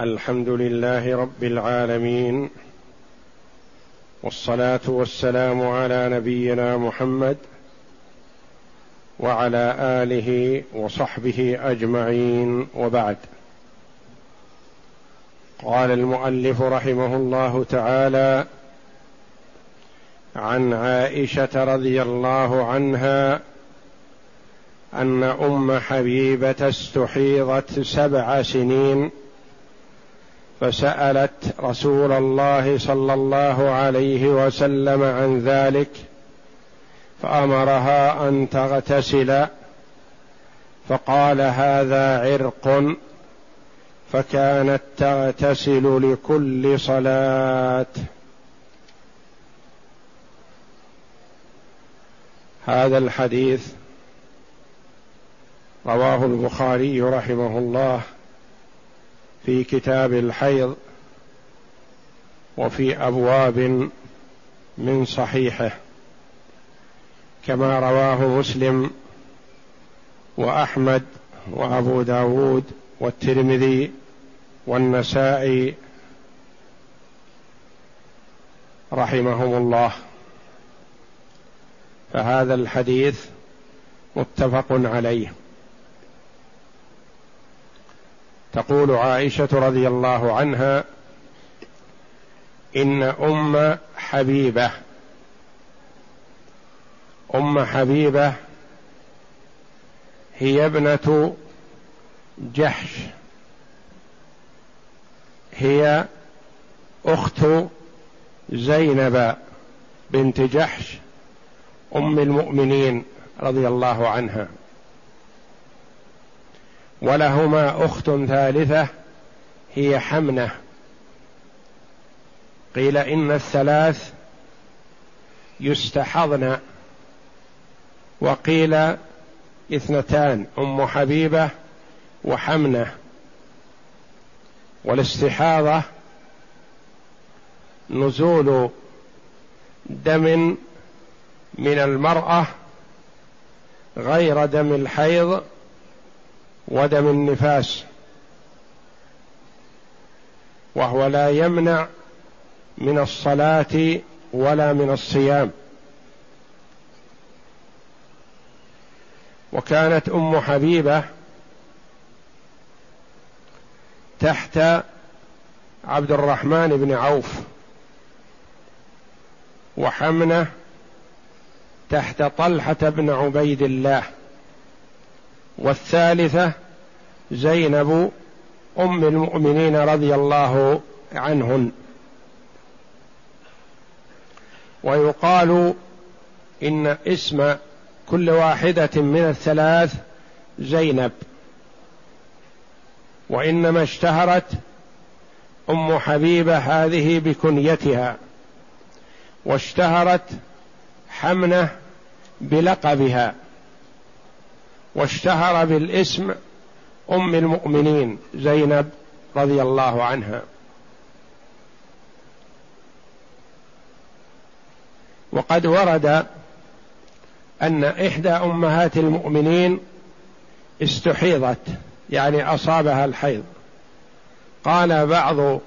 الحمد لله رب العالمين والصلاة والسلام على نبينا محمد وعلى آله وصحبه أجمعين وبعد. قال المؤلف رحمه الله تعالى عن عائشة رضي الله عنها أن أم حبيبة استحيضت سبع سنين فسألت رسول الله صلى الله عليه وسلم عن ذلك فأمرها أن تغتسل فقال هذا عرق فكانت تغتسل لكل صلاة. هذا الحديث رواه البخاري رحمه الله. في كتاب الحيض وفي أبواب من صحيحه كما رواه مسلم وأحمد وأبو داود والترمذي والنسائي رحمهم الله. فهذا الحديث متفق عليه. تقول عائشة رضي الله عنها إن أم حبيبة أم حبيبة هي ابنة جحش هي أخت زينب بنت جحش أم المؤمنين رضي الله عنها. ولهما أخت ثالثة هي حمنة. قيل إن الثلاث يستحضن. وقيل اثنتان أم حبيبة وحمنة. والاستحاضة نزول دم من المرأة غير دم الحيض ودم النفاس وهو لا يمنع من الصلاة ولا من الصيام. وكانت أم حبيبة تحت عبد الرحمن بن عوف وحمنة تحت طلحة بن عبيد الله. والثالثة زينب أم المؤمنين رضي الله عنهن. ويقال إن اسم كل واحدة من الثلاث زينب. وإنما اشتهرت أم حبيبة هذه بكنيتها. واشتهرت حمنة بلقبها. واشتهر بالاسم أم المؤمنين زينب رضي الله عنها. وقد ورد أن إحدى أمهات المؤمنين استحيضت يعني أصابها الحيض. قال بعض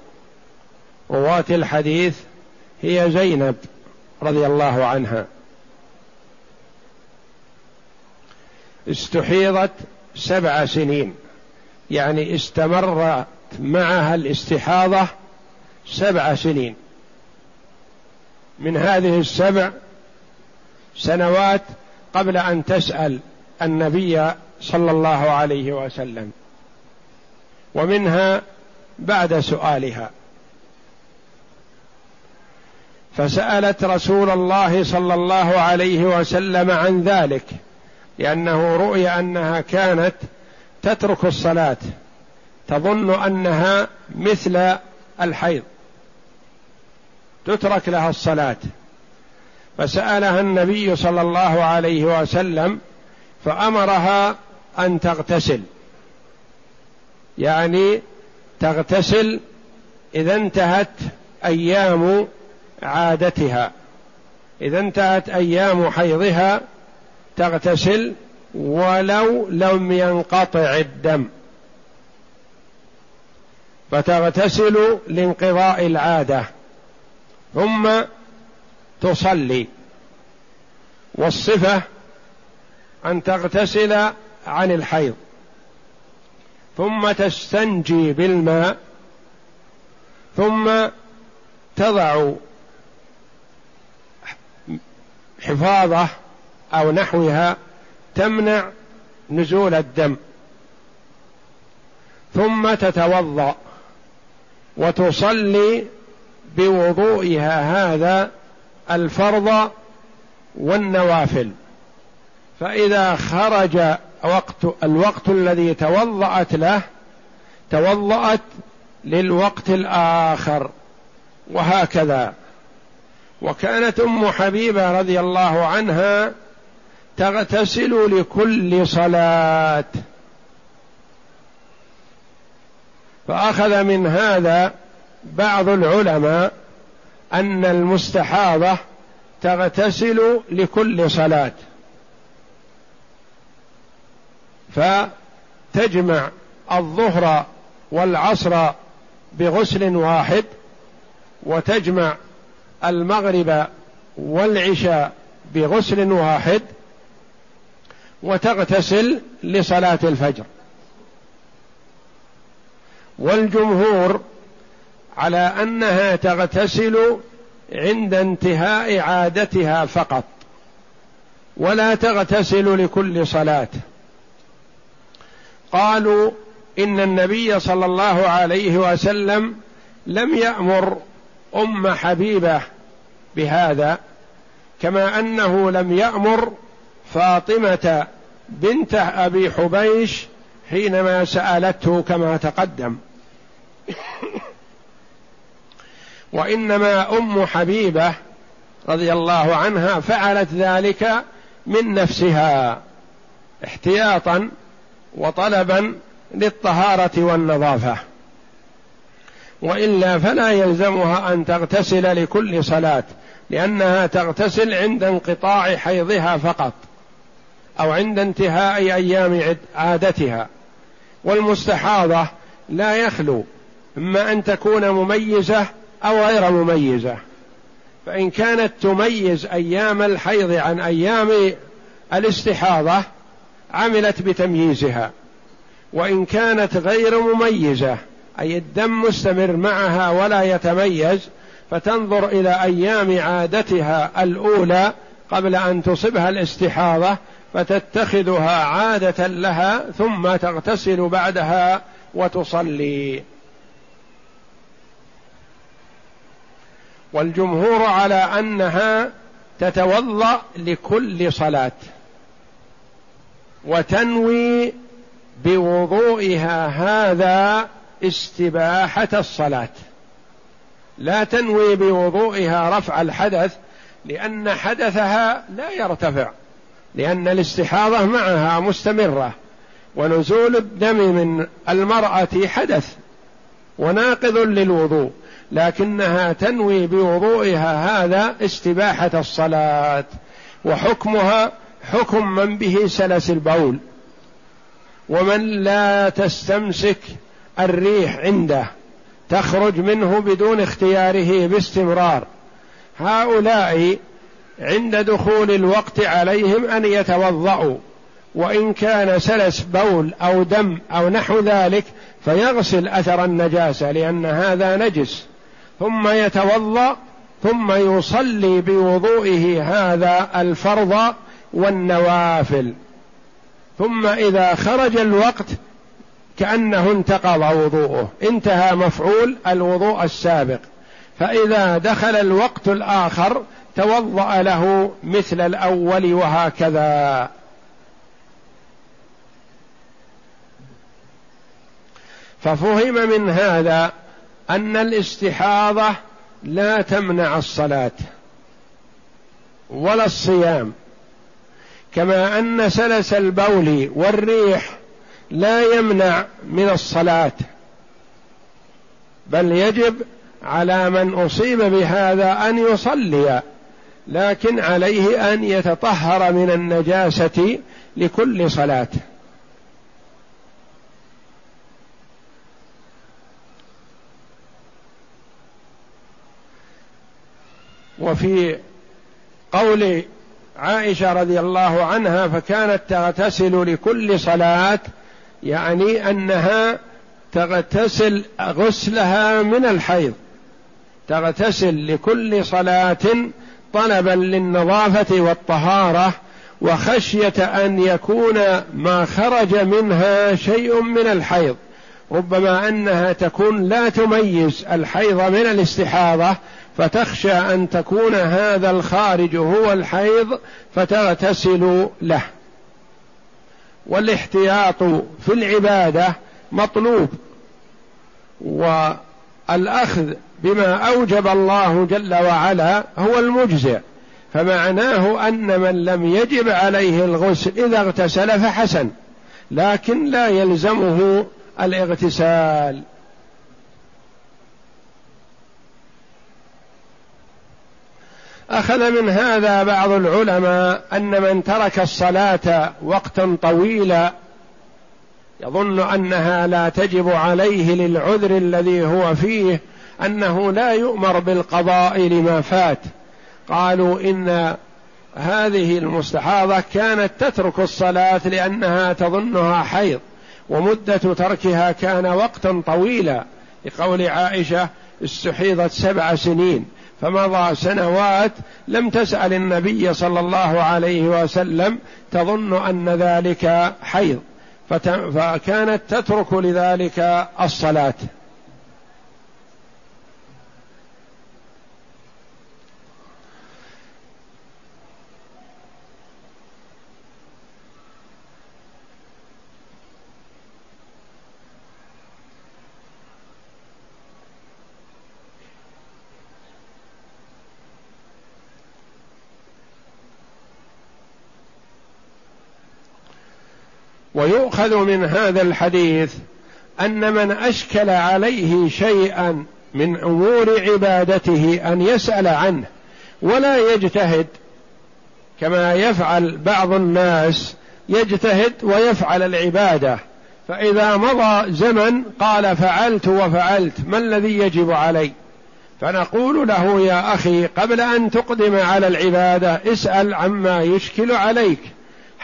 رواة الحديث هي زينب رضي الله عنها. استحيضت سبع سنين. يعني استمرت معها الاستحاضة سبع سنين. من هذه السبع سنوات قبل أن تسأل النبي صلى الله عليه وسلم. ومنها بعد سؤالها. فسألت رسول الله صلى الله عليه وسلم عن ذلك. لأنه رؤي أنها كانت تترك الصلاة تظن أنها مثل الحيض تترك لها الصلاة. فسألها النبي صلى الله عليه وسلم فأمرها أن تغتسل. يعني تغتسل إذا انتهت أيام عادتها إذا انتهت أيام حيضها تغتسل ولو لم ينقطع الدم. فتغتسل لانقضاء العادة. ثم تصلي. والصفة أن تغتسل عن الحيض. ثم تستنجي بالماء. ثم تضع حفاظة أو نحوها تمنع نزول الدم. ثم تتوضأ وتصلي بوضوئها هذا الفرض والنوافل. فإذا خرج وقت الوقت الذي توضأت له توضأت للوقت الآخر وهكذا. وكانت أم حبيبة رضي الله عنها تغتسل لكل صلاة. فأخذ من هذا بعض العلماء أن المستحاضة تغتسل لكل صلاة. فتجمع الظهر والعصر بغسل واحد وتجمع المغرب والعشاء بغسل واحد وتغتسل لصلاة الفجر. والجمهور على أنها تغتسل عند انتهاء عادتها فقط ولا تغتسل لكل صلاة. قالوا إن النبي صلى الله عليه وسلم لم يأمر أم حبيبة بهذا كما أنه لم يأمر فاطمة بنت أبي حبيش حينما سألته كما تقدم. وإنما أم حبيبة رضي الله عنها فعلت ذلك من نفسها احتياطا وطلبا للطهارة والنظافة. وإلا فلا يلزمها أن تغتسل لكل صلاة لأنها تغتسل عند انقطاع حيضها فقط. أو عند انتهاء أيام عادتها. والمستحاضة لا يخلو إما أن تكون مميزة أو غير مميزة. فإن كانت تميز أيام الحيض عن أيام الاستحاضة عملت بتمييزها. وإن كانت غير مميزة أي الدم مستمر معها ولا يتميز فتنظر إلى أيام عادتها الأولى قبل أن تصبها الاستحاضة فتتخذها عادة لها ثم تغتسل بعدها وتصلي. والجمهور على أنها تتوضأ لكل صلاة وتنوي بوضوئها هذا استباحة الصلاة. لا تنوي بوضوئها رفع الحدث لأن حدثها لا يرتفع. لأن الاستحاضة معها مستمرة ونزول الدم من المرأة حدث وناقض للوضوء لكنها تنوي بوضوئها هذا استباحة الصلاة وحكمها حكم من به سلس البول ومن لا تستمسك الريح عنده تخرج منه بدون اختياره باستمرار. هؤلاء عند دخول الوقت عليهم أن يتوضأوا وإن كان سلس بول أو دم أو نحو ذلك فيغسل أثر النجاسة لأن هذا نجس. ثم يتوضأ ثم يصلي بوضوئه هذا الفرض والنوافل. ثم إذا خرج الوقت كأنه انتقض وضوءه. انتهى مفعول الوضوء السابق. فإذا دخل الوقت الآخر توضأ له مثل الأول وهكذا. ففهم من هذا أن الاستحاضة لا تمنع الصلاة ولا الصيام كما أن سلس البول والريح لا يمنع من الصلاة بل يجب على من أصيب بهذا أن يصلي. لكن عليه أن يتطهر من النجاسة لكل صلاة. وفي قول عائشة رضي الله عنها فكانت تغتسل لكل صلاة يعني أنها تغتسل غسلها من الحيض تغتسل لكل صلاة طلبا للنظافة والطهارة وخشية أن يكون ما خرج منها شيء من الحيض ربما أنها تكون لا تميز الحيض من الاستحاضة فتخشى أن تكون هذا الخارج هو الحيض فتغتسل له. والاحتياط في العبادة مطلوب والأخذ بما أوجب الله جل وعلا هو المجزئ فمعناه أن من لم يجب عليه الغسل إذا اغتسل فحسن لكن لا يلزمه الاغتسال. أخذ من هذا بعض العلماء أن من ترك الصلاة وقتا طويلا يظن أنها لا تجب عليه للعذر الذي هو فيه أنه لا يؤمر بالقضاء لما فات. قالوا إن هذه المستحاضة كانت تترك الصلاة لأنها تظنها حيض ومدة تركها كان وقتا طويلا. لقول عائشة استحيضت سبع سنين فمضى سنوات لم تسأل النبي صلى الله عليه وسلم تظن أن ذلك حيض. فكانت تترك لذلك الصلاة. ويؤخذ من هذا الحديث أن من أشكل عليه شيئا من أمور عبادته أن يسأل عنه ولا يجتهد كما يفعل بعض الناس يجتهد ويفعل العبادة. فإذا مضى زمن قال فعلت وفعلت ما الذي يجب علي؟ فنقول له يا أخي قبل أن تقدم على العبادة اسأل عما يشكل عليك.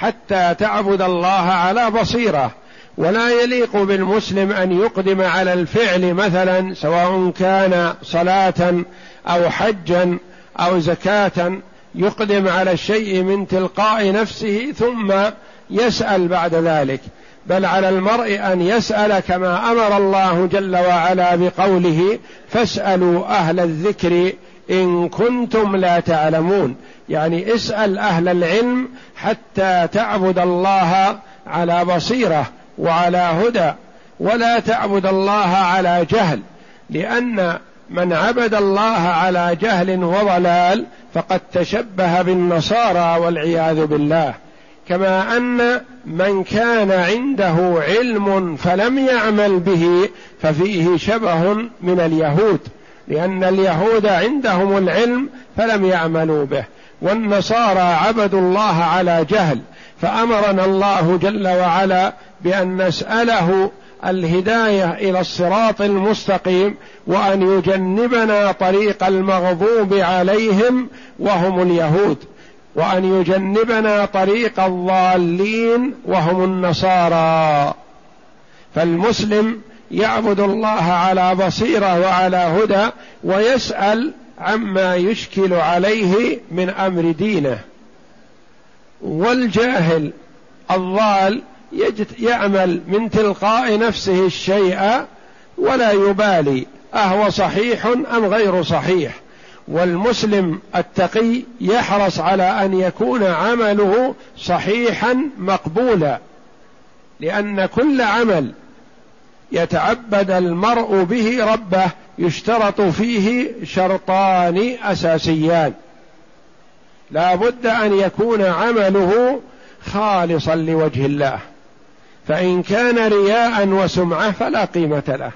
حتى تعبد الله على بصيرة. ولا يليق بالمسلم أن يقدم على الفعل مثلا سواء كان صلاة أو حجا أو زكاة يقدم على الشيء من تلقاء نفسه ثم يسأل بعد ذلك. بل على المرء أن يسأل كما أمر الله جل وعلا بقوله فاسألوا أهل الذكر إن كنتم لا تعلمون يعني اسأل أهل العلم حتى تعبد الله على بصيرة وعلى هدى ولا تعبد الله على جهل لأن من عبد الله على جهل وضلال فقد تشبه بالنصارى والعياذ بالله. كما أن من كان عنده علم فلم يعمل به ففيه شبه من اليهود لأن اليهود عندهم العلم فلم يعملوا به. والنصارى عبدوا الله على جهل فأمرنا الله جل وعلا بأن نسأله الهداية إلى الصراط المستقيم وأن يجنبنا طريق المغضوب عليهم وهم اليهود وأن يجنبنا طريق الضالين وهم النصارى. فالمسلم يعبد الله على بصيرة وعلى هدى ويسأل عما يشكل عليه من أمر دينه. والجاهل الضال يعمل من تلقاء نفسه الشيء ولا يبالي أهو صحيح أم غير صحيح؟ والمسلم التقي يحرص على أن يكون عمله صحيحا مقبولا لأن كل عمل يتعبد المرء به ربه يشترط فيه شرطان أساسيان. لا بد أن يكون عمله خالصا لوجه الله. فإن كان رياء وسمعة فلا قيمة له.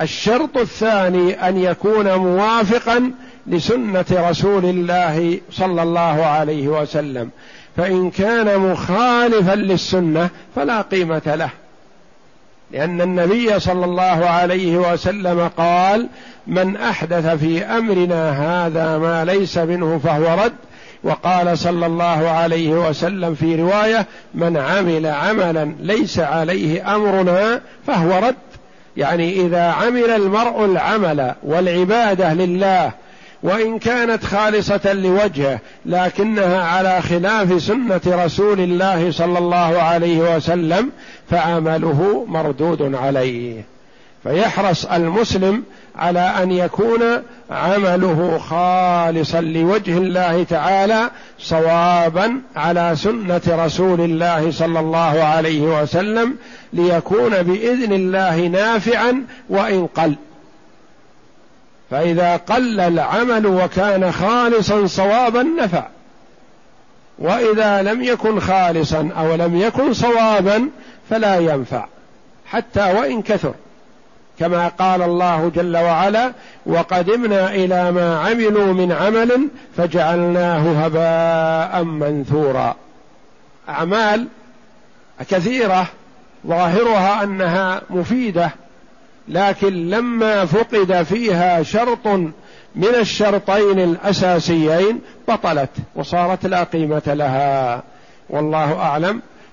الشرط الثاني أن يكون موافقا لسنة رسول الله صلى الله عليه وسلم. فإن كان مخالفا للسنة فلا قيمة له. لأن النبي صلى الله عليه وسلم قال من أحدث في أمرنا هذا ما ليس منه فهو رد. وقال صلى الله عليه وسلم في رواية من عمل عملا ليس عليه أمرنا فهو رد. يعني إذا عمل المرء العمل والعبادة لله وإن كانت خالصة لوجهه لكنها على خلاف سنة رسول الله صلى الله عليه وسلم فعمله مردود عليه. فيحرص المسلم على أن يكون عمله خالصا لوجه الله تعالى صوابا على سنة رسول الله صلى الله عليه وسلم ليكون بإذن الله نافعا وإن قل. فإذا قل العمل وكان خالصا صوابا نفع. وإذا لم يكن خالصا أو لم يكن صوابا فلا ينفع حتى وإن كثر. كما قال الله جل وعلا وقدمنا إلى ما عملوا من عمل فجعلناه هباء منثورا. أعمال كثيرة ظاهرها أنها مفيدة لكن لما فقد فيها شرط من الشرطين الأساسيين بطلت وصارت لا قيمة لها. والله أعلم.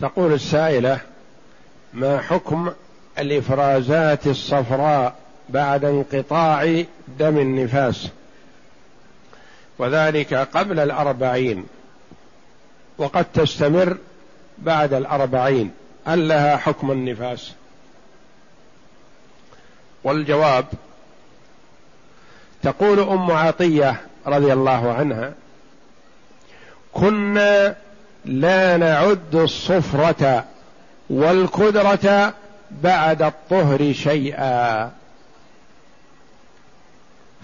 تقول السائلة ما حكم الإفرازات الصفراء بعد انقطاع دم النفاس؟ وذلك قبل الأربعين وقد تستمر بعد الأربعين. هل لها حكم النفاس؟ والجواب تقول أم عطية رضي الله عنها كنا لا نعد الصفرة والكدرة بعد الطهر شيئا.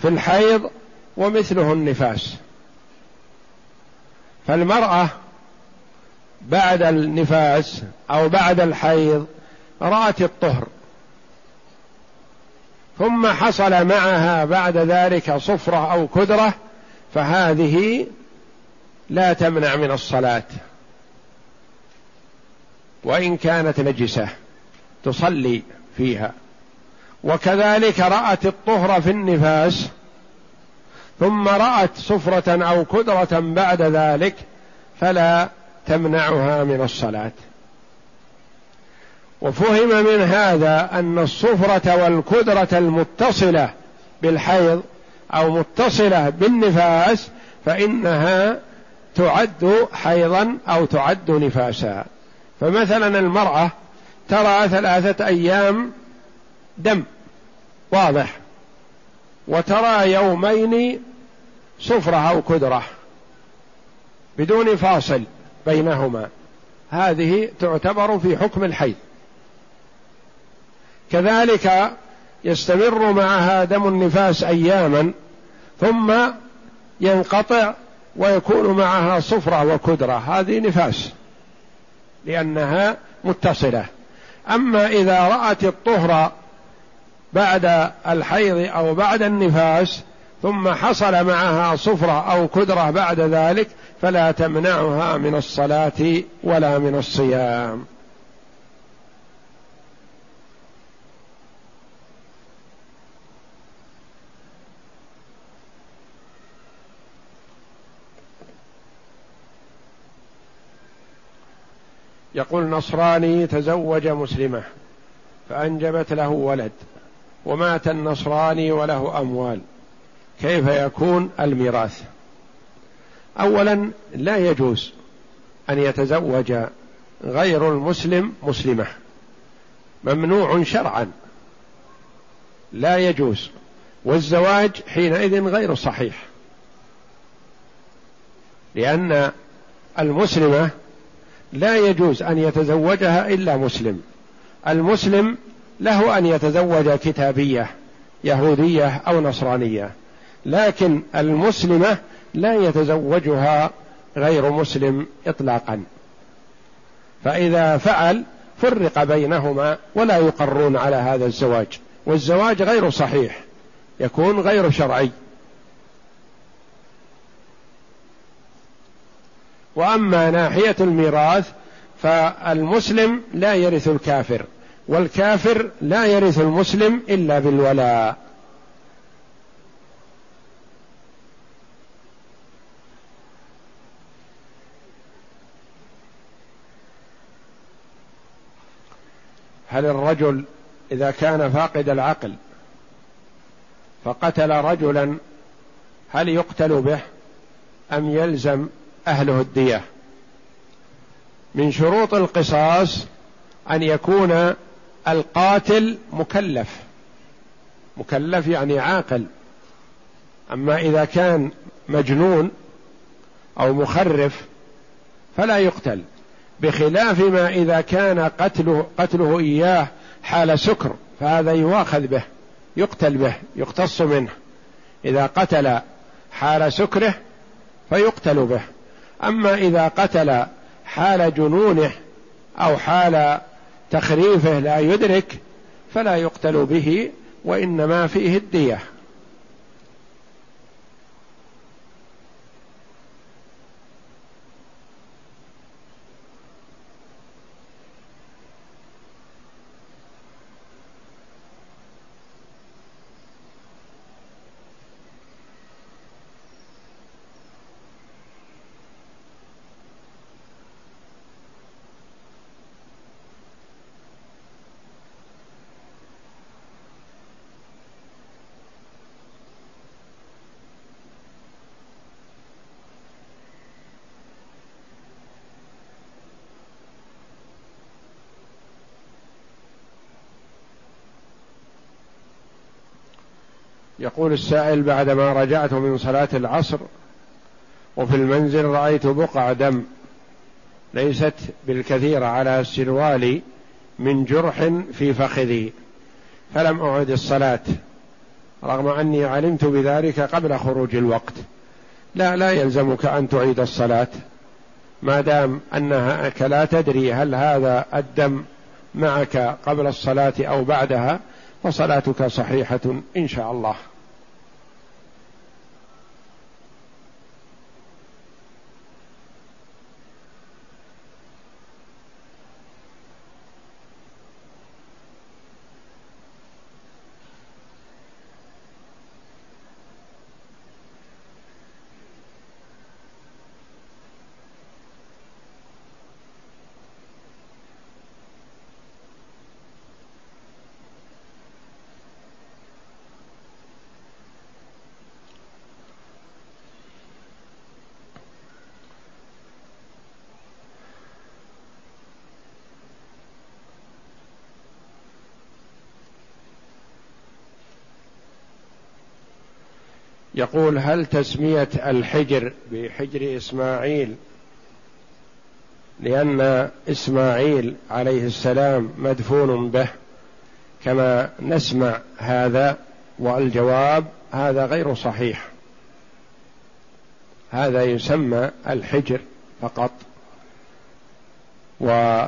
في الحيض ومثله النفاس. فالمرأة بعد النفاس أو بعد الحيض رأت الطهر. ثم حصل معها بعد ذلك صفرة أو كدرة فهذه لا تمنع من الصلاة. وإن كانت نجسة تصلي فيها. وكذلك رأت الطهر في النفاس ثم رأت صفرة أو كدرة بعد ذلك فلا تمنعها من الصلاة. وفهم من هذا أن الصفرة والكدرة المتصلة بالحيض أو متصلة بالنفاس فإنها تعد حيضا أو تعد نفاسا. فمثلا المرأة ترى ثلاثة أيام دم واضح وترى يومين صفرة أو كدرة بدون فاصل بينهما. هذه تعتبر في حكم الحيض. كذلك يستمر معها دم النفاس اياما ثم ينقطع ويكون معها صفرة وكدرة. هذه نفاس لأنها متصلة. أما إذا رأت الطهر بعد الحيض أو بعد النفاس ثم حصل معها صفرة أو كدرة بعد ذلك فلا تمنعها من الصلاة ولا من الصيام. يقول نصراني تزوج مسلمة فأنجبت له ولد ومات النصراني وله أموال. كيف يكون الميراث؟ اولا لا يجوز أن يتزوج غير المسلم مسلمة. ممنوع شرعا. لا يجوز. والزواج حينئذ غير صحيح. لأن المسلمة لا يجوز أن يتزوجها إلا مسلم. المسلم له أن يتزوج كتابية يهودية أو نصرانية. لكن المسلمه لا يتزوجها غير مسلم اطلاقا. فإذا فعل فرق بينهما ولا يقرون على هذا الزواج والزواج غير صحيح يكون غير شرعي. وأما ناحية الميراث فالمسلم لا يرث الكافر والكافر لا يرث المسلم إلا بالولاء. هل الرجل إذا كان فاقد العقل فقتل رجلا هل يقتل به أم يلزم أهله الدية. من شروط القصاص أن يكون القاتل مكلف. مكلف يعني عاقل. أما إذا كان مجنون أو مخرف فلا يقتل بخلاف ما إذا كان قتله قتله إياه حال سكر فهذا يؤاخذ به يقتل به يقتص منه. إذا قتل حال سكره فيقتل به. أما إذا قتل حال جنونه أو حال تخريفه لا يدرك فلا يقتل به وإنما فيه الدية. يقول السائل بعدما رجعت من صلاة العصر وفي المنزل رأيت بقع دم ليست بالكثير على سروالي من جرح في فخذي فلم أعد الصلاة رغم أني علمت بذلك قبل خروج الوقت. لا لا يلزمك أن تعيد الصلاة ما دام أنك لا تدري هل هذا الدم معك قبل الصلاة أو بعدها فصلاتك صحيحة إن شاء الله. يقول هل تسمية الحجر بحجر إسماعيل لأن إسماعيل عليه السلام مدفون به؟ كما نسمع هذا والجواب هذا غير صحيح. هذا يسمى الحجر فقط. و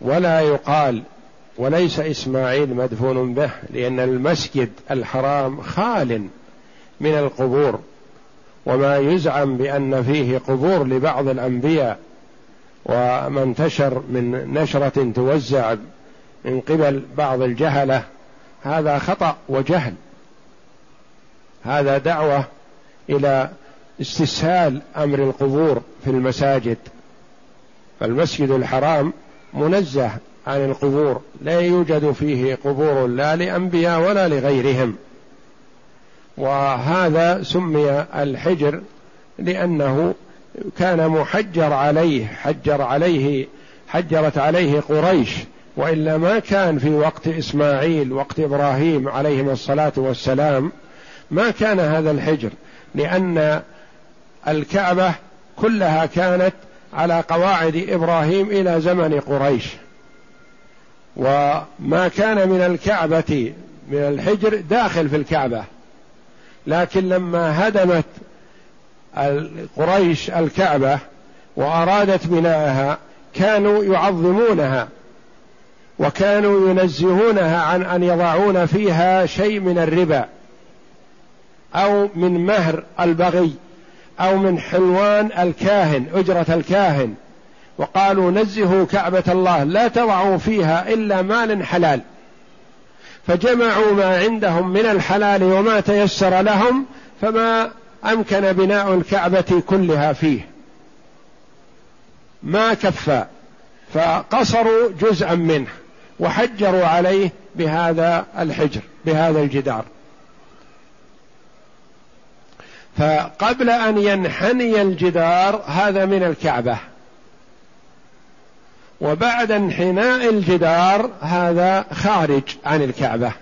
ولا يقال وليس إسماعيل مدفون به لأن المسجد الحرام خال من القبور وما يزعم بأن فيه قبور لبعض الأنبياء وما انتشر من نشرة توزع من قبل بعض الجهلة هذا خطأ وجهل. هذا دعوة إلى استسهال أمر القبور في المساجد. فالمسجد الحرام منزه عن القبور لا يوجد فيه قبور لا لأنبياء ولا لغيرهم. وهذا سمي الحجر لأنه كان محجر عليه حجر عليه حجرت عليه قريش وإلا ما كان في وقت إسماعيل وقت إبراهيم عليهم الصلاة والسلام ما كان هذا الحجر لأن الكعبة كلها كانت على قواعد إبراهيم إلى زمن قريش. وما كان من الكعبة من الحجر داخل في الكعبة. لكن لما هدمت قريش الكعبة وأرادت بناءها كانوا يعظمونها وكانوا ينزهونها عن أن يضعون فيها شيء من الربا أو من مهر البغي أو من حلوان الكاهن أجرة الكاهن. وقالوا نزهوا كعبة الله لا تضعوا فيها إلا مال حلال. فجمعوا ما عندهم من الحلال وما تيسر لهم فما أمكن بناء الكعبة كلها فيه. ما كفى فقصروا جزءا منه وحجروا عليه بهذا الحجر بهذا الجدار. فقبل أن ينحني الجدار هذا من الكعبة. وبعد انحناء الجدار هذا خارج عن الكعبة.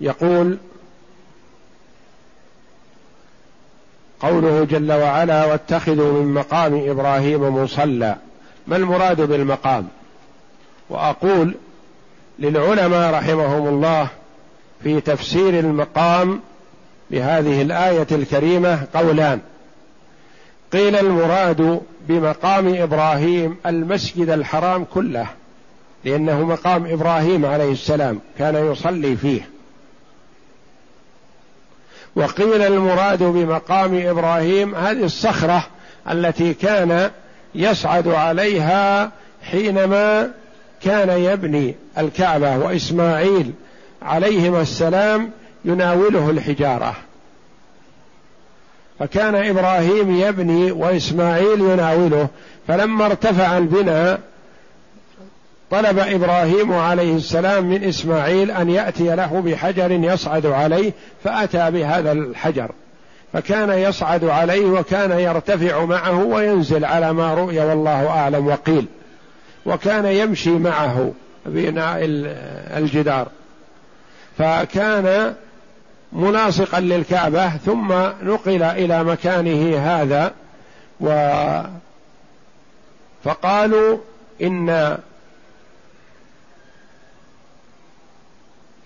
يقول قوله جل وعلا واتخذوا من مقام إبراهيم مصلى ما المراد بالمقام؟ وأقول للعلماء رحمهم الله في تفسير المقام بهذه الآية الكريمة قولان. قيل المراد بمقام إبراهيم المسجد الحرام كله لأنه مقام إبراهيم عليه السلام كان يصلي فيه. وقيل المراد بمقام إبراهيم هذه الصخرة التي كان يصعد عليها حينما كان يبني الكعبة وإسماعيل عليهما السلام يناوله الحجارة. فكان إبراهيم يبني وإسماعيل يناوله فلما ارتفع البناء طلب إبراهيم عليه السلام من إسماعيل أن يأتي له بحجر يصعد عليه فأتى بهذا الحجر. فكان يصعد عليه وكان يرتفع معه وينزل على ما رؤي والله أعلم وقيل. وكان يمشي معه بناء الجدار. فكان ملاصقا للكعبة ثم نقل إلى مكانه هذا و فقالوا ان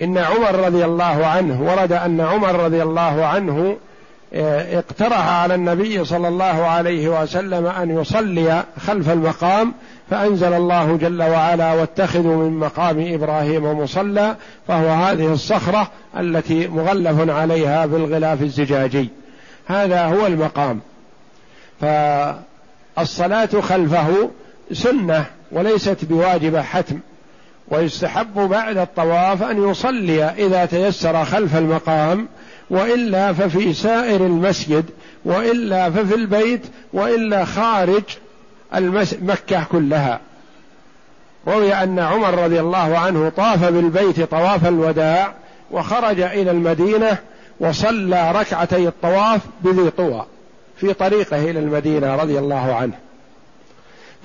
إن عمر رضي الله عنه ورد أن عمر رضي الله عنه اقترح على النبي صلى الله عليه وسلم أن يصلي خلف المقام فأنزل الله جل وعلا واتخذوا من مقام إبراهيم مصلى فهو هذه الصخرة التي مغلف عليها بالغلاف الزجاجي. هذا هو المقام. فالصلاة خلفه سنة وليست بواجبه حتم ويستحب بعد الطواف أن يصلي إذا تيسر خلف المقام وإلا ففي سائر المسجد وإلا ففي البيت وإلا خارج. مكة كلها روي أن عمر رضي الله عنه طاف بالبيت طواف الوداع وخرج إلى المدينة وصلى ركعتي الطواف بذي طوى في طريقه إلى المدينة رضي الله عنه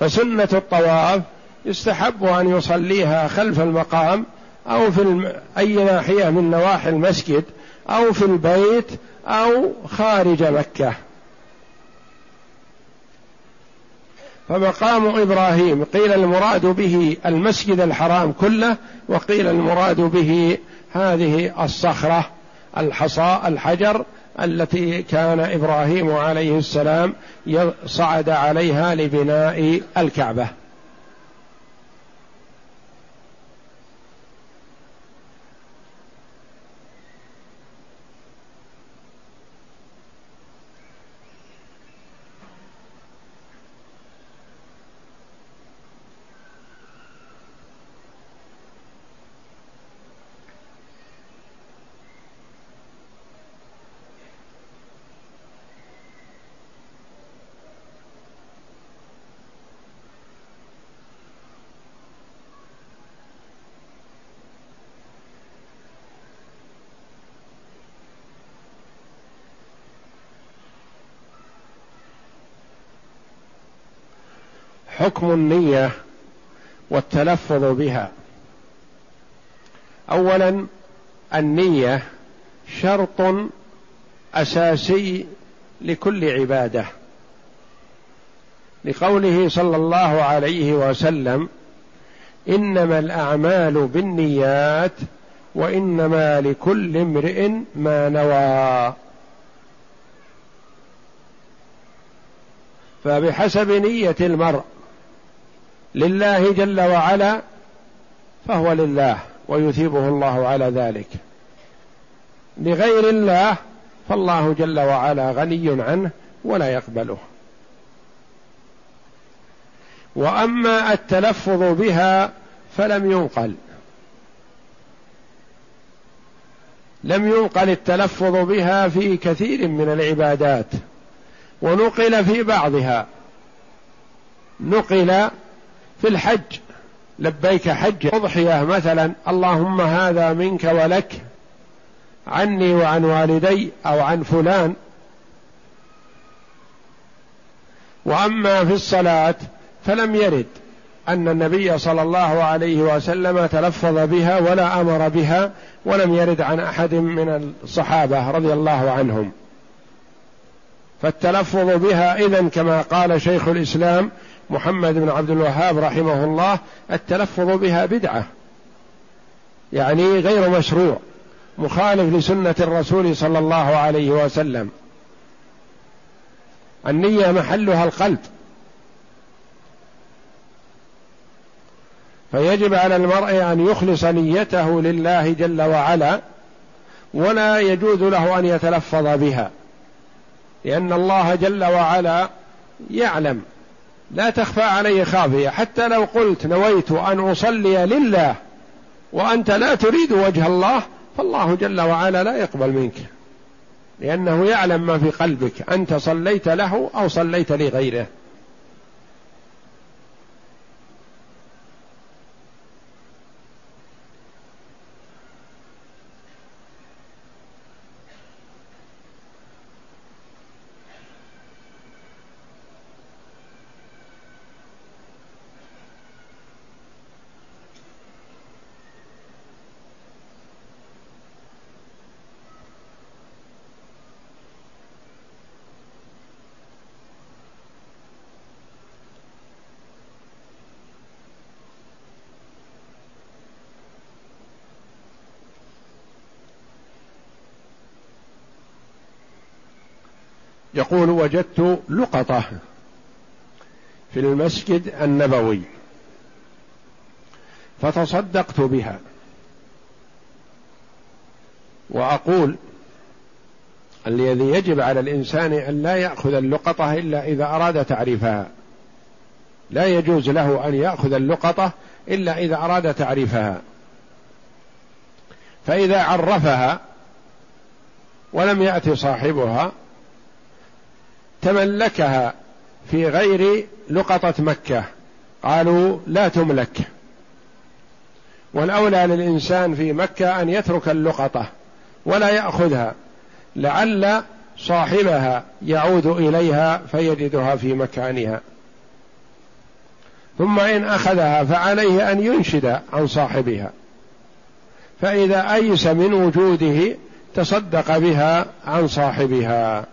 فسنة الطواف يستحب أن يصليها خلف المقام أو في الم... أي ناحية من نواحي المسجد أو في البيت أو خارج مكة. فمقام إبراهيم قيل المراد به المسجد الحرام كله وقيل المراد به هذه الصخرة الحصى الحجر التي كان إبراهيم عليه السلام صعد عليها لبناء الكعبة. حكم النية والتلفظ بها. اولا النية شرط أساسي لكل عبادة. لقوله صلى الله عليه وسلم إنما الأعمال بالنيات وإنما لكل امرئ ما نوى. فبحسب نية المرء لله جل وعلا فهو لله ويثيبه الله على ذلك. لغير الله فالله جل وعلا غني عنه ولا يقبله. وأما التلفظ بها فلم ينقل. لم ينقل التلفظ بها في كثير من العبادات ونقل في بعضها. نقل في الحج لبيك حج أضحية مثلا اللهم هذا منك ولك عني وعن والدي أو عن فلان. وأما في الصلاة فلم يرد أن النبي صلى الله عليه وسلم تلفظ بها ولا أمر بها ولم يرد عن أحد من الصحابة رضي الله عنهم. فالتلفظ بها إذن كما قال شيخ الإسلام محمد بن عبد الوهاب رحمه الله التلفظ بها بدعة. يعني غير مشروع مخالف لسنة الرسول صلى الله عليه وسلم. النية محلها القلب. فيجب على المرء أن يخلص نيته لله جل وعلا ولا يجوز له أن يتلفظ بها. لأن الله جل وعلا يعلم لا تخفى عليه خافية. حتى لو قلت نويت أن أصلي لله وأنت لا تريد وجه الله فالله جل وعلا لا يقبل منك. لأنه يعلم ما في قلبك أنت صليت له أو صليت لغيره. يقول وجدت لقطة في المسجد النبوي فتصدقت بها. وأقول الذي يجب على الإنسان أن لا يأخذ اللقطة إلا إذا أراد تعريفها. لا يجوز له أن يأخذ اللقطة إلا إذا أراد تعريفها. فإذا عرفها ولم يأتي صاحبها تملكها في غير لقطة مكة. قالوا لا تملك. والأولى للإنسان في مكة أن يترك اللقطة ولا يأخذها لعل صاحبها يعود إليها فيجدها في مكانها. ثم إن أخذها فعليه أن ينشد عن صاحبها. فإذا أيس من وجوده تصدق بها عن صاحبها.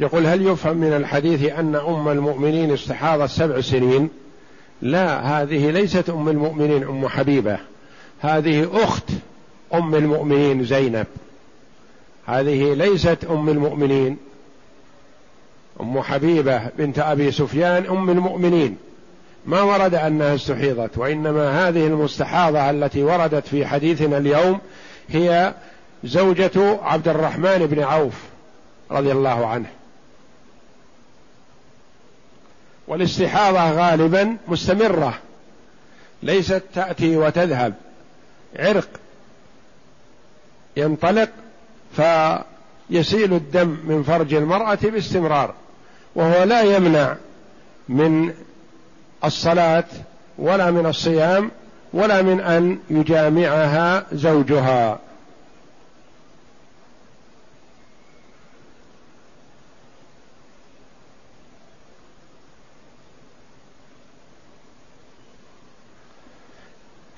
يقول هل يفهم من الحديث أن أم المؤمنين استحاضت سبع سنين؟ لا هذه ليست أم المؤمنين أم حبيبة. هذه أخت أم المؤمنين زينب. هذه ليست أم المؤمنين. أم حبيبة بنت أبي سفيان أم المؤمنين. ما ورد أنها استحيضت وإنما هذه المستحاضة التي وردت في حديثنا اليوم هي زوجة عبد الرحمن بن عوف رضي الله عنه. والاستحاضة غالبا مستمرة. ليست تأتي وتذهب. عرق ينطلق فيسيل الدم من فرج المرأة باستمرار وهو لا يمنع من الصلاة ولا من الصيام ولا من أن يجامعها زوجها.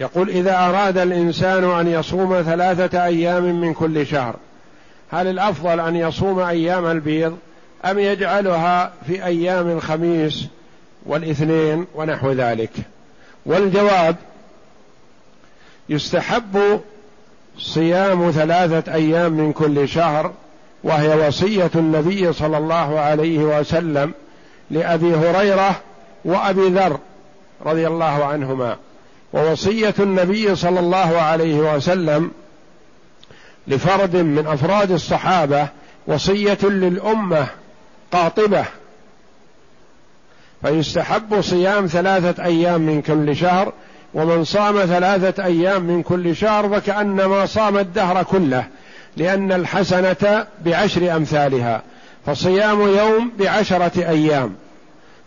يقول إذا أراد الإنسان أن يصوم ثلاثة أيام من كل شهر هل الأفضل أن يصوم أيام البيض أم يجعلها في أيام الخميس والإثنين ونحو ذلك؟ والجواب يستحب صيام ثلاثة أيام من كل شهر وهي وصية النبي صلى الله عليه وسلم لأبي هريرة وأبي ذر رضي الله عنهما. ووصية النبي صلى الله عليه وسلم لفرد من أفراد الصحابة وصية للأمة قاطبة. فيستحب صيام ثلاثة أيام من كل شهر ومن صام ثلاثة أيام من كل شهر فكأنما صام الدهر كله لأن الحسنة بعشر أمثالها فصيام يوم بعشرة أيام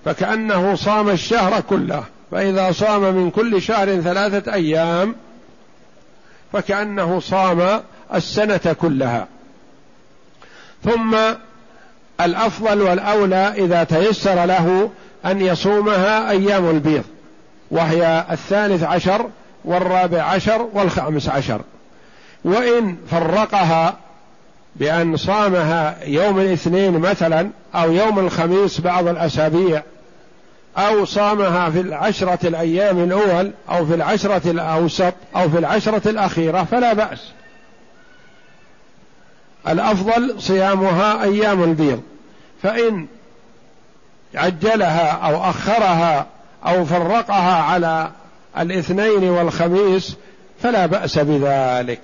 فكأنه صام الشهر كله. فإذا صام من كل شهر ثلاثة أيام فكأنه صام السنة كلها. ثم الأفضل والأولى إذا تيسر له أن يصومها أيام البيض وهي الثالث عشر والرابع عشر والخامس عشر. وإن فرقها بأن صامها يوم الاثنين مثلا أو يوم الخميس بعض الأسابيع أو صامها في العشرة الأيام الأول أو في العشرة الأوسط أو في العشرة الأخيرة فلا بأس. الأفضل صيامها أيام البيض. فإن عجلها أو أخرها أو فرقها على الاثنين والخميس فلا بأس بذلك.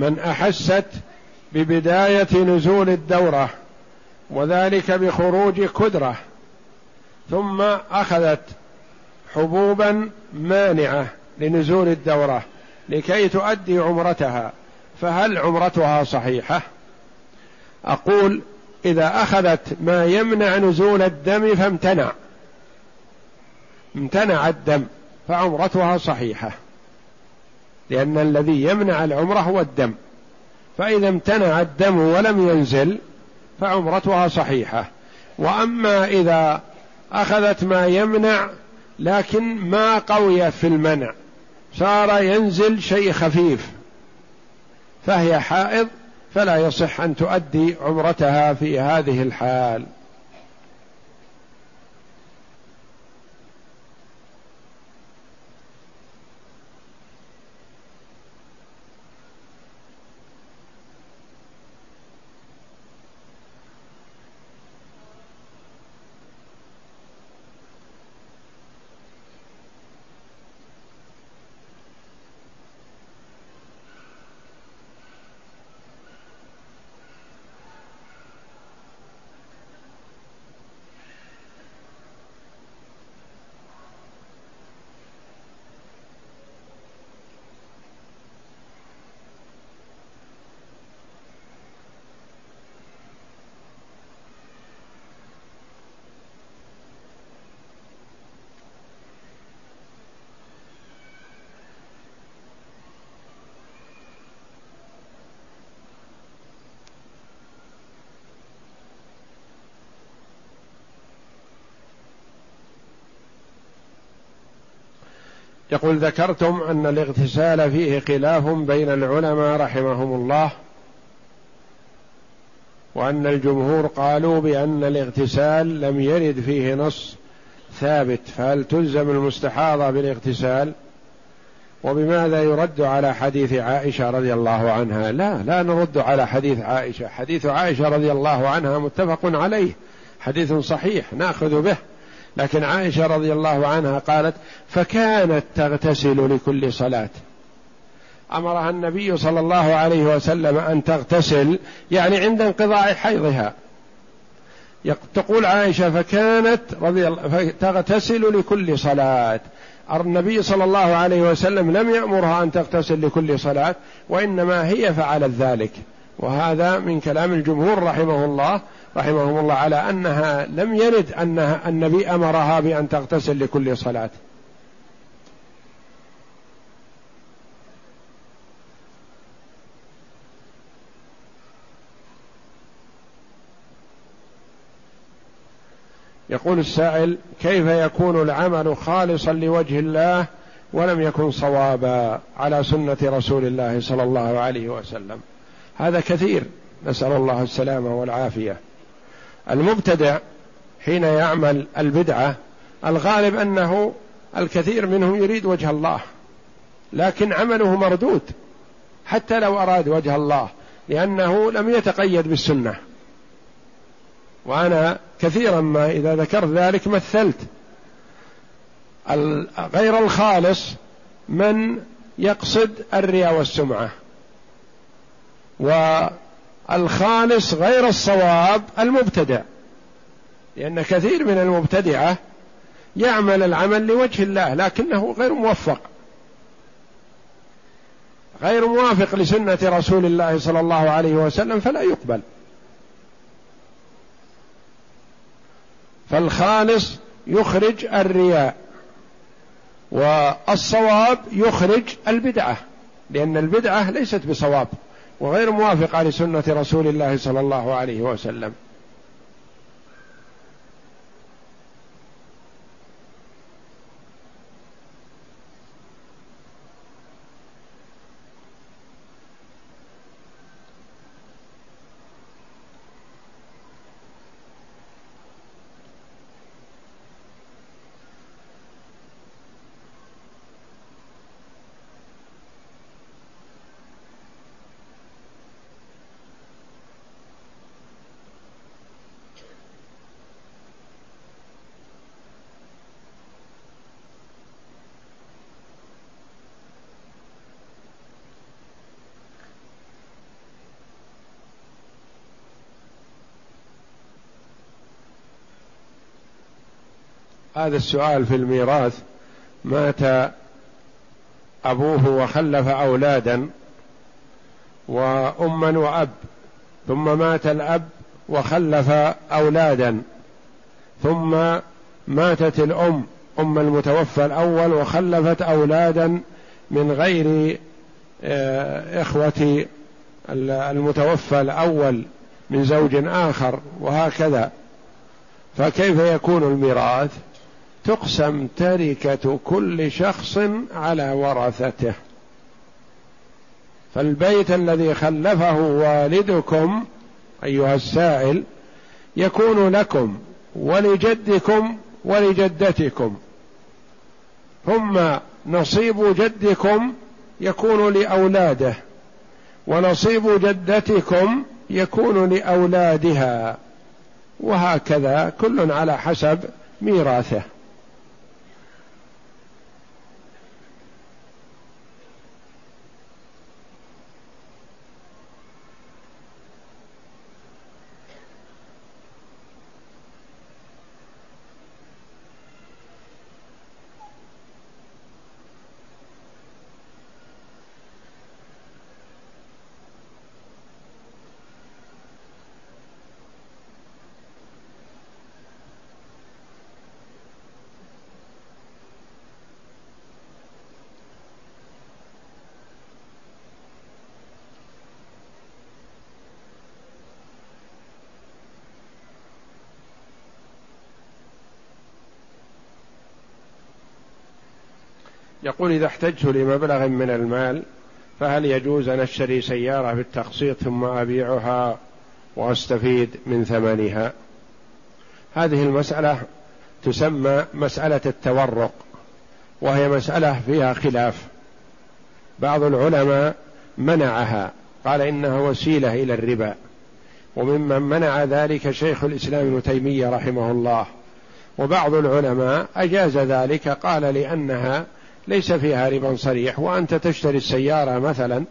من أحست ببداية نزول الدورة وذلك بخروج كدرة ثم أخذت حبوبا مانعة لنزول الدورة لكي تؤدي عمرتها. فهل عمرتها صحيحة؟ أقول إذا أخذت ما يمنع نزول الدم فامتنع. امتنع الدم فعمرتها صحيحة. لأن الذي يمنع العمرة هو الدم. فإذا امتنع الدم ولم ينزل فعمرتها صحيحة. وأما إذا أخذت ما يمنع لكن ما قوي في المنع صار ينزل شيء خفيف فهي حائض فلا يصح أن تؤدي عمرتها في هذه الحال. يقول ذكرتم أن الاغتسال فيه خلاف بين العلماء رحمهم الله وأن الجمهور قالوا بأن الاغتسال لم يرد فيه نص ثابت فهل تلزم المستحاضة بالاغتسال؟ وبماذا يرد على حديث عائشة رضي الله عنها؟ لا لا نرد على حديث عائشة. حديث عائشة رضي الله عنها متفق عليه حديث صحيح نأخذ به. لكن عائشة رضي الله عنها قالت فكانت تغتسل لكل صلاة. أمرها النبي صلى الله عليه وسلم أن تغتسل يعني عند انقضاء حيضها. تقول عائشة فكانت رضي الله تغتسل لكل صلاة. النبي صلى الله عليه وسلم لم يأمرها أن تغتسل لكل صلاة وإنما هي فعلت ذلك. وهذا من كلام الجمهور رحمه الله رحمهم الله على أنها لم يرد انها النبي أمرها بأن تغتسل لكل صلاة. يقول السائل كيف يكون العمل خالصا لوجه الله ولم يكن صوابا على سنة رسول الله صلى الله عليه وسلم؟ هذا كثير. نسأل الله السلامة والعافية. المبتدع حين يعمل البدعة الغالب أنه الكثير منهم يريد وجه الله لكن عمله مردود حتى لو أراد وجه الله لأنه لم يتقيد بالسنة. وأنا كثيرا ما إذا ذكرت ذلك مثلت. غير الخالص من يقصد الرياء والسمعة. والخالص غير الصواب المبتدع. لأن كثير من المبتدعة يعمل العمل لوجه الله لكنه غير موفق. غير موافق لسنة رسول الله صلى الله عليه وسلم فلا يقبل. فالخالص يخرج الرياء والصواب يخرج البدعة لأن البدعة ليست بصواب. وغير موافقه لسنة رسول الله صلى الله عليه وسلم. هذا السؤال في الميراث مات أبوه وخلف أولادا وأما وأب ثم مات الأب وخلف أولادا ثم ماتت الأم أم المتوفى الأول وخلفت أولادا من غير آه، إخوة المتوفى الأول من زوج آخر وهكذا. فكيف يكون الميراث؟ تقسم تركة كل شخص على ورثته. فالبيت الذي خلفه والدكم أيها السائل يكون لكم ولجدكم ولجدتكم. ثم نصيب جدكم يكون لأولاده ونصيب جدتكم يكون لأولادها. وهكذا كل على حسب ميراثه. يقول إذا احتجت لمبلغ من المال فهل يجوز أن أشتري سيارة بالتقسيط ثم أبيعها وأستفيد من ثمنها؟ هذه المسألة تسمى مسألة التورق وهي مسألة فيها خلاف. بعض العلماء منعها قال إنها وسيلة إلى الربا. وممن منع ذلك شيخ الإسلام ابن تيمية رحمه الله. وبعض العلماء أجاز ذلك قال لأنها ليس فيها ربا صريح وأنت تشتري السيارة مثلا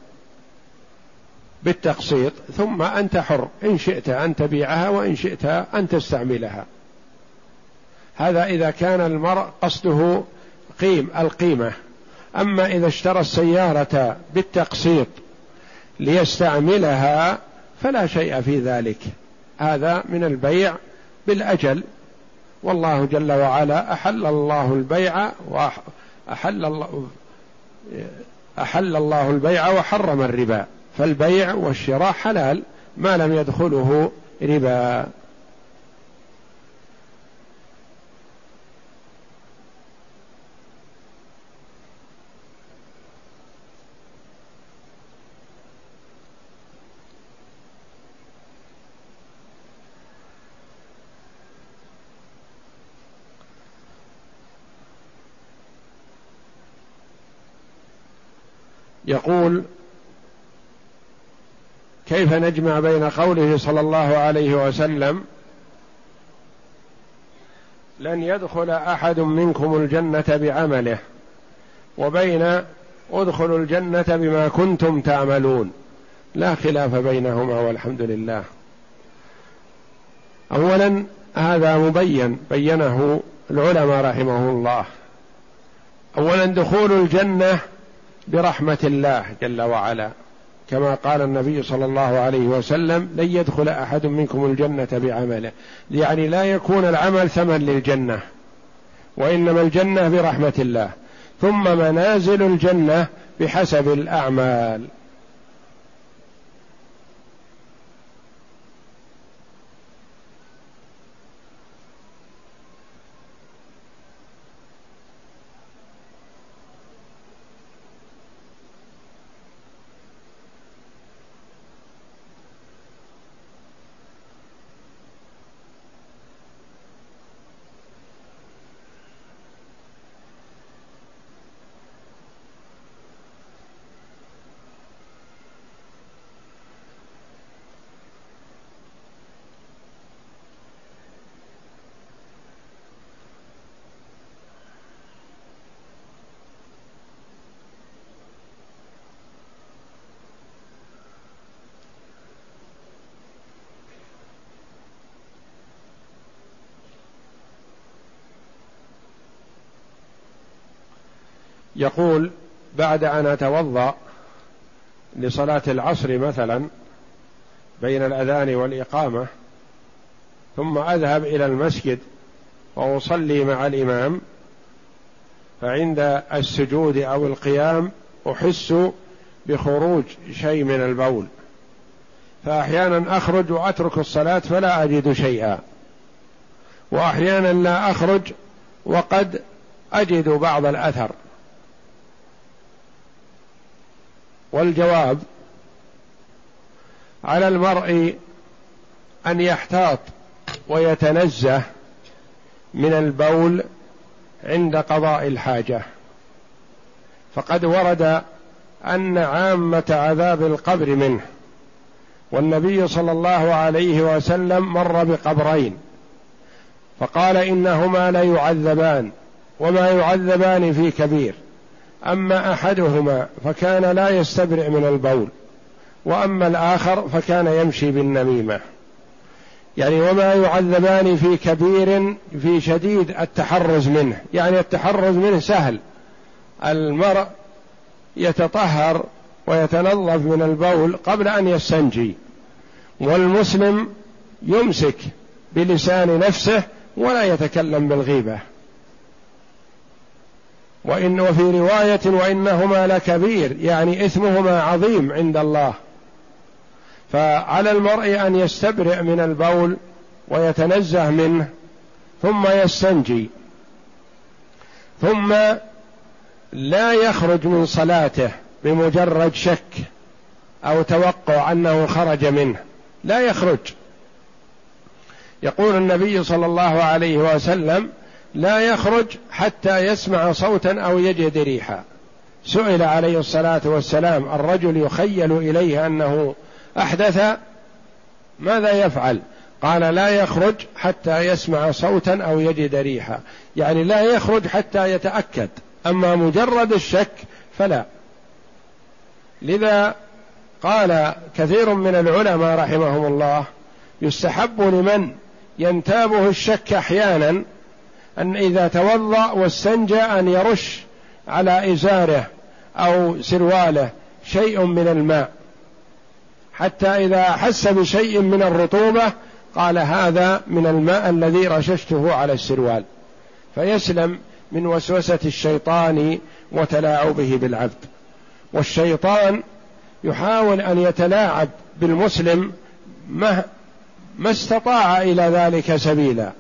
بالتقسيط ثم أنت حر إن شئت أن تبيعها وإن شئت أن تستعملها. هذا إذا كان المرء قصده قيم القيمة. أما إذا اشترى السيارة بالتقسيط ليستعملها فلا شيء في ذلك. هذا من البيع بالأجل. والله جل وعلا أحل الله البيع واحل الله أحل الله البيع وحرم الربا فالبيع والشراء حلال ما لم يدخله ربا. يقول كيف نجمع بين قوله صلى الله عليه وسلم لن يدخل أحد منكم الجنة بعمله وبين ادخلوا الجنة بما كنتم تعملون لا خلاف بينهما والحمد لله. اولا هذا مبين بينه العلماء رحمه الله. اولا دخول الجنة برحمة الله جل وعلا. كما قال النبي صلى الله عليه وسلم لن يدخل أحد منكم الجنة بعمله. يعني لا يكون العمل ثمن للجنة وإنما الجنة برحمة الله. ثم منازل الجنة بحسب الأعمال. يقول بعد أن أتوضأ لصلاة العصر مثلا بين الأذان والإقامة ثم أذهب إلى المسجد وأصلي مع الإمام فعند السجود أو القيام أحس بخروج شيء من البول. فاحيانا أخرج وأترك الصلاة فلا أجد شيئا. واحيانا لا أخرج وقد أجد بعض الأثر. والجواب على المرء أن يحتاط ويتنزه من البول عند قضاء الحاجة. فقد ورد أن عامة عذاب القبر منه والنبي صلى الله عليه وسلم مر بقبرين فقال إنهما ليعذبان وما يعذبان في كبير. أما أحدهما فكان لا يستبرئ من البول وأما الآخر فكان يمشي بالنميمة. يعني وما يعذبان في كبير في شديد التحرز منه. يعني التحرز منه سهل. المرء يتطهر ويتنظف من البول قبل أن يستنجي والمسلم يمسك بلسان نفسه ولا يتكلم بالغيبة. وإن وفي رواية وإنهما لكبير يعني إثمهما عظيم عند الله. فعلى المرء أن يستبرئ من البول ويتنزه منه ثم يستنجي. ثم لا يخرج من صلاته بمجرد شك أو توقع أنه خرج منه. لا يخرج. يقول النبي صلى الله عليه وسلم لا يخرج حتى يسمع صوتا أو يجد ريحا. سئل عليه الصلاة والسلام الرجل يخيل إليه أنه أحدث ماذا يفعل؟ قال لا يخرج حتى يسمع صوتا أو يجد ريحا. يعني لا يخرج حتى يتأكد. أما مجرد الشك فلا. لذا قال كثير من العلماء رحمهم الله يستحب لمن ينتابه الشك أحيانا أن إذا توضأ واستنجى أن يرش على إزاره أو سرواله شيء من الماء. حتى إذا احس بشيء من الرطوبة قال هذا من الماء الذي رششته على السروال. فيسلم من وسوسة الشيطان وتلاعبه بالعبد. والشيطان يحاول أن يتلاعب بالمسلم ما ما استطاع إلى ذلك سبيلا.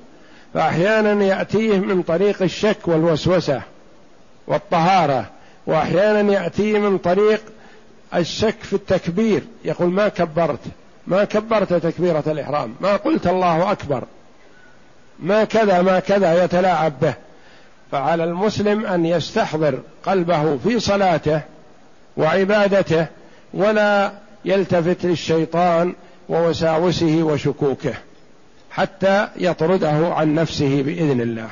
فأحيانا يأتيه من طريق الشك والوسوسة والطهارة وأحيانا يأتيه من طريق الشك في التكبير يقول ما كبرت ما كبرت تكبيرة الإحرام ما قلت الله أكبر ما كذا ما كذا يتلاعب به. فعلى المسلم أن يستحضر قلبه في صلاته وعبادته ولا يلتفت للشيطان ووساوسه وشكوكه. حتى يطرده عن نفسه بإذن الله.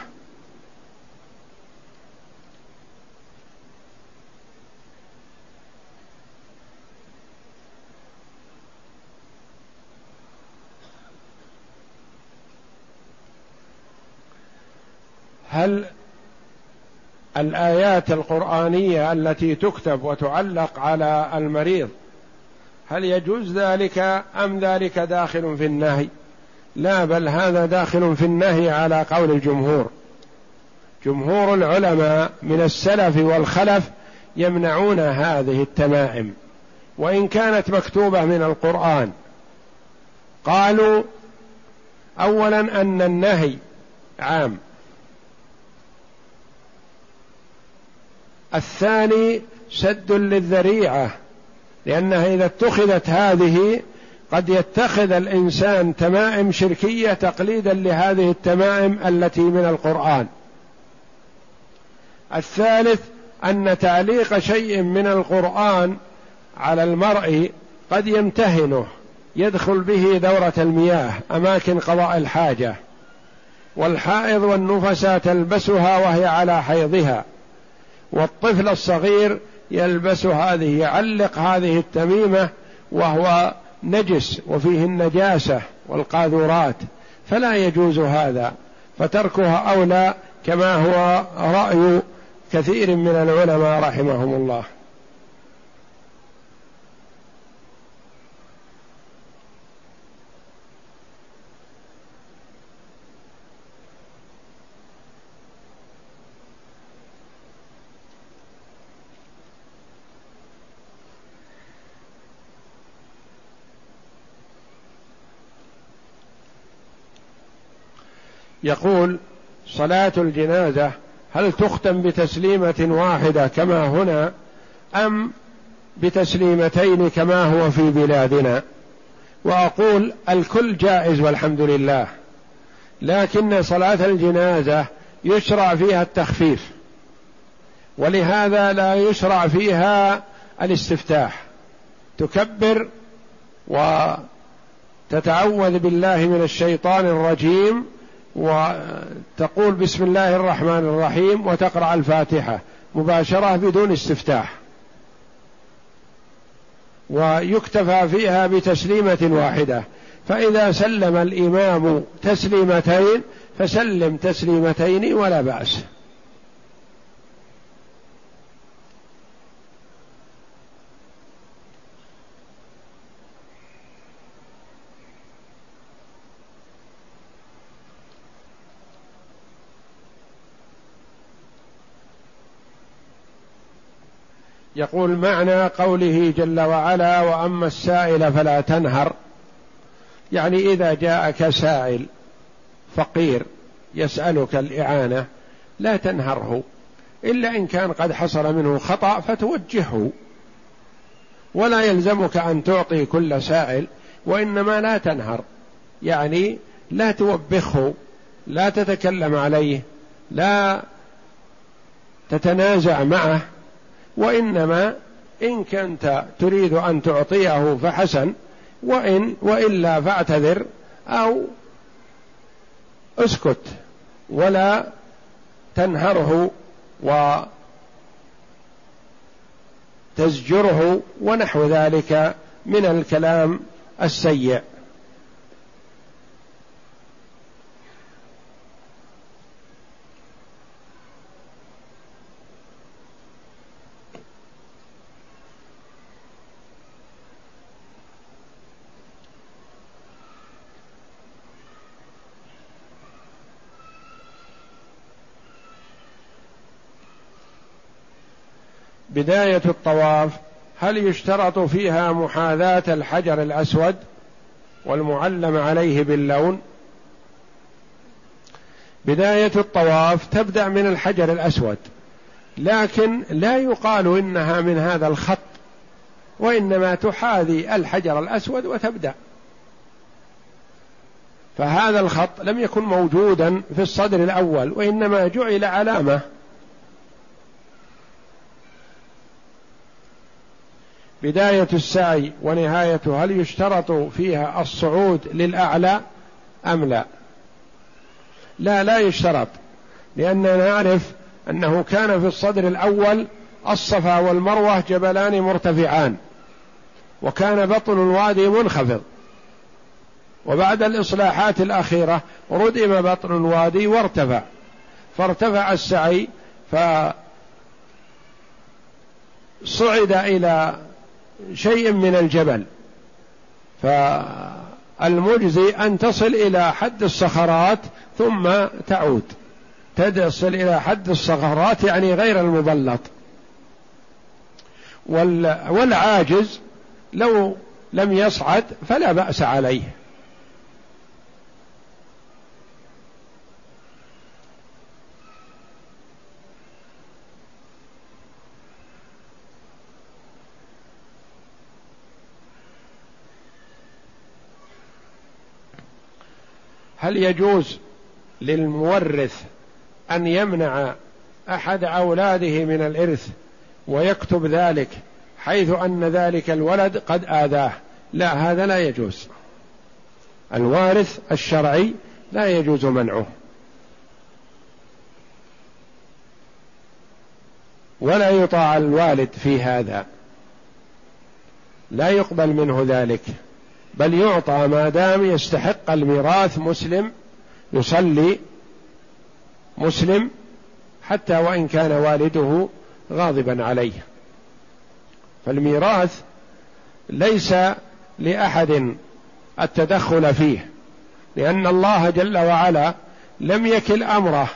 هل الآيات القرآنية التي تكتب وتعلق على المريض هل يجوز ذلك أم ذلك داخل في النهي؟ لا بل هذا داخل في النهي على قول الجمهور. جمهور العلماء من السلف والخلف يمنعون هذه التمائم وإن كانت مكتوبة من القرآن. قالوا اولا أن النهي عام. الثاني سد للذريعة لأنها إذا اتخذت هذه قد يتخذ الإنسان تمائم شركية تقليدا لهذه التمائم التي من القرآن. الثالث أن تعليق شيء من القرآن على المرء قد يمتهنه يدخل به دورة المياه أماكن قضاء الحاجة. والحائض والنفساء تلبسها وهي على حيضها. والطفل الصغير يلبس هذه يعلق هذه التميمة وهو نجس وفيه النجاسة والقاذورات فلا يجوز هذا فتركها أولى كما هو رأي كثير من العلماء رحمهم الله. يقول صلاة الجنازة هل تختم بتسليمة واحدة كما هنا أم بتسليمتين كما هو في بلادنا؟ وأقول الكل جائز والحمد لله لكن صلاة الجنازة يشرع فيها التخفيف ولهذا لا يشرع فيها الاستفتاح تكبر وتتعوذ بالله من الشيطان الرجيم. وتقول بسم الله الرحمن الرحيم وتقرأ الفاتحة مباشرة بدون استفتاح. ويكتفى فيها بتسليمة واحدة. فإذا سلم الإمام تسليمتين فسلم تسليمتين ولا بأس. يقول معنى قوله جل وعلا وأما السائل فلا تنهر. يعني إذا جاءك سائل فقير يسألك الإعانة لا تنهره إلا إن كان قد حصل منه خطأ فتوجهه. ولا يلزمك أن تعطي كل سائل وإنما لا تنهر. يعني لا توبخه لا تتكلم عليه لا تتنازع معه. وإنما إن كنت تريد أن تعطيه فحسن وإن وإلا فاعتذر أو اسكت ولا تنهره وتزجره ونحو ذلك من الكلام السيء. بداية الطواف هل يشترط فيها محاذاة الحجر الأسود والمعلم عليه باللون؟ بداية الطواف تبدأ من الحجر الأسود لكن لا يقال إنها من هذا الخط وإنما تحاذي الحجر الأسود وتبدأ. فهذا الخط لم يكن موجودا في الصدر الأول وإنما جعل علامة بداية السعي ونهايته هل يشترط فيها الصعود للأعلى أم لا؟ لا لا يشترط لأننا نعرف أنه كان في الصدر الأول الصفا والمروة جبلان مرتفعان وكان بطن الوادي منخفض وبعد الإصلاحات الأخيرة ردم بطن الوادي وارتفع فارتفع السعي فصعد إلى شيء من الجبل. فالمجزي أن تصل إلى حد الصخرات ثم تعود. تصل إلى حد الصخرات يعني غير المبلط. والعاجز لو لم يصعد فلا بأس عليه. هل يجوز للمورث أن يمنع أحد أولاده من الإرث ويكتب ذلك حيث أن ذلك الولد قد آذاه؟ لا هذا لا يجوز. الوارث الشرعي لا يجوز منعه. ولا يطاع الوالد في هذا. لا يقبل منه ذلك. بل يعطى ما دام يستحق الميراث مسلم يصلي مسلم حتى وإن كان والده غاضبا عليه. فالميراث ليس لأحد التدخل فيه لأن الله جل وعلا لم يكل أمره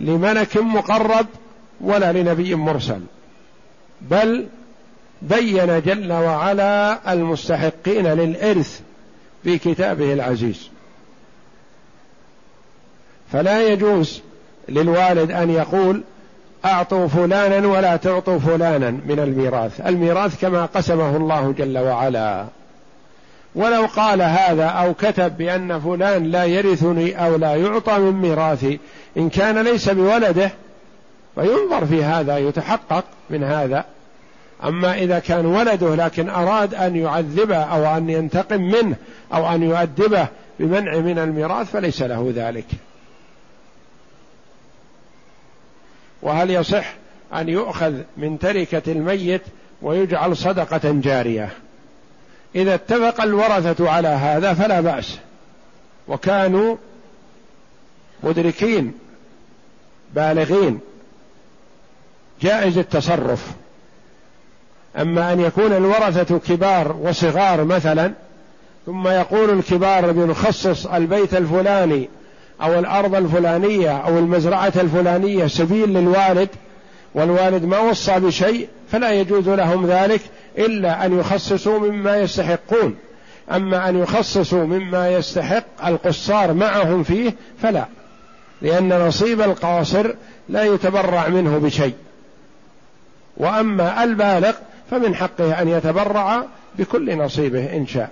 لملك مقرب ولا لنبي مرسل بل بين جل وعلا المستحقين للإرث في كتابه العزيز. فلا يجوز للوالد أن يقول أعطوا فلانا ولا تعطوا فلانا من الميراث. الميراث كما قسمه الله جل وعلا. ولو قال هذا أو كتب بأن فلان لا يرثني أو لا يعطى من ميراثي إن كان ليس بولده فينظر في هذا يتحقق من هذا. أما إذا كان ولده لكن أراد أن يعذبه أو أن ينتقم منه أو أن يؤدبه بمنع من الميراث فليس له ذلك. وهل يصح أن يؤخذ من تركة الميت ويجعل صدقة جارية؟ إذا اتفق الورثة على هذا فلا بأس. وكانوا مدركين بالغين جائز التصرف. أما أن يكون الورثة كبار وصغار مثلا ثم يقول الكبار بنخصص البيت الفلاني أو الأرض الفلانية أو المزرعة الفلانية سبيل للوالد والوالد ما وصى بشيء فلا يجوز لهم ذلك إلا أن يخصصوا مما يستحقون. أما أن يخصصوا مما يستحق القصار معهم فيه فلا لأن نصيب القاصر لا يتبرع منه بشيء. وأما البالغ فمن حقه أن يتبرع بكل نصيبه إن شاء.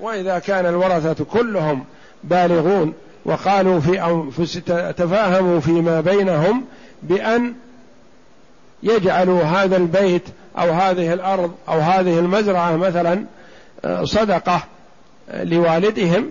وإذا كان الورثة كلهم بالغون وقالوا في أنفس تفاهموا فيما بينهم بأن يجعلوا هذا البيت أو هذه الأرض أو هذه المزرعة مثلا آه، صدقة لوالدهم